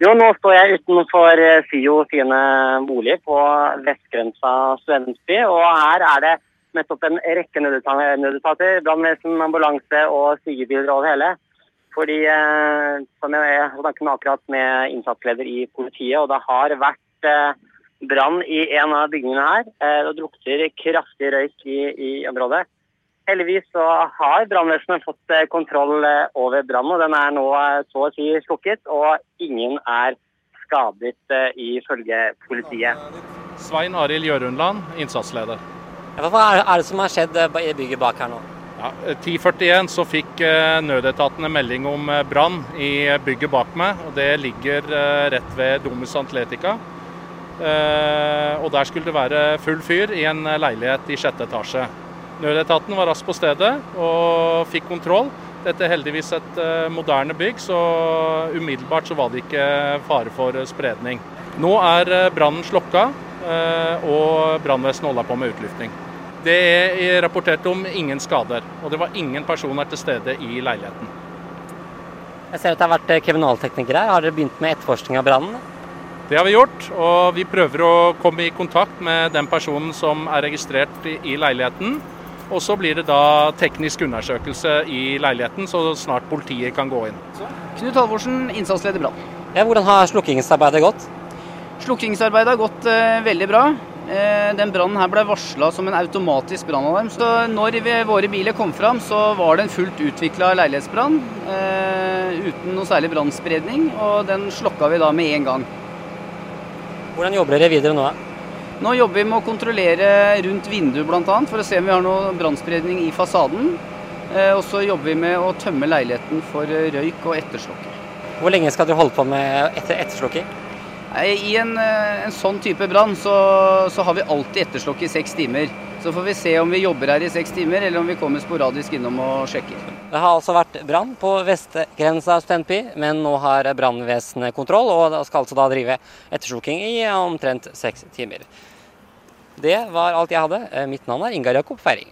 Jo, nå står jeg utenfor eh, SIO sine boliger på vestgrensa studentby. Og her er det nettopp en rekke nødetater, brannvesen, ambulanse og sigebiler over hele. Fordi, eh, som jeg snakket med akkurat med innsatsleder i politiet, og det har vært eh, brann i en av bygningene her. Det drukter kraftig røyk i, i området. Heldigvis så har brannvesenet fått eh, kontroll eh, over brannen, og den er nå eh, så å si slukket. Og ingen er skadet, ifølge politiet. Svein Arild Gjørundland, innsatsleder. Hva er det som har skjedd i bygget bak her nå? Ja, 10.41 så fikk nødetatene melding om brann i bygget bak meg. og Det ligger rett ved Domus Atletica. Og Der skulle det være full fyr i en leilighet i sjette etasje. Nødetaten var raskt på stedet og fikk kontroll. Dette er heldigvis et uh, moderne bygg, så umiddelbart så var det ikke fare for spredning. Nå er uh, brannen slokka, og brannvesenet holder på med utlufting. Det er rapportert om ingen skader, og det var ingen personer til stede i leiligheten. Jeg ser at det har vært kriminalteknikere her. Har dere begynt med etterforskning av brannen? Det har vi gjort, og vi prøver å komme i kontakt med den personen som er registrert i leiligheten. Og så blir det da teknisk undersøkelse i leiligheten, så snart politiet kan gå inn. Knut Halvorsen, innsatsleder Brann. Ja, hvordan har slukkingsarbeidet gått? Slukkingsarbeidet har gått eh, veldig bra. Eh, den brannen her ble varsla som en automatisk brannalarm. Så når vi, våre biler kom fram, så var det en fullt utvikla leilighetsbrann eh, uten noe særlig brannspredning. Og den slokka vi da med en gang. Hvordan jobber dere videre nå? Nå jobber vi med å kontrollere rundt vinduet bl.a. for å se om vi har noe brannspredning i fasaden. Eh, og så jobber vi med å tømme leiligheten for røyk og etterslokker. Hvor lenge skal dere holde på med etter etterslokker? I en, eh, en, sånn type brann så, så, har vi alltid etterslokk i seks timer. Så får vi se om vi jobber her i seks timer, eller om vi kommer sporadisk innom og sjekker. Det har altså vært brann på vestgrensa av Studentby, men nå har brannvesenet kontroll, og skal altså da drive ettersluking i omtrent seks timer. Det var alt jeg hadde. Mitt navn er Ingar Jakob Feiring.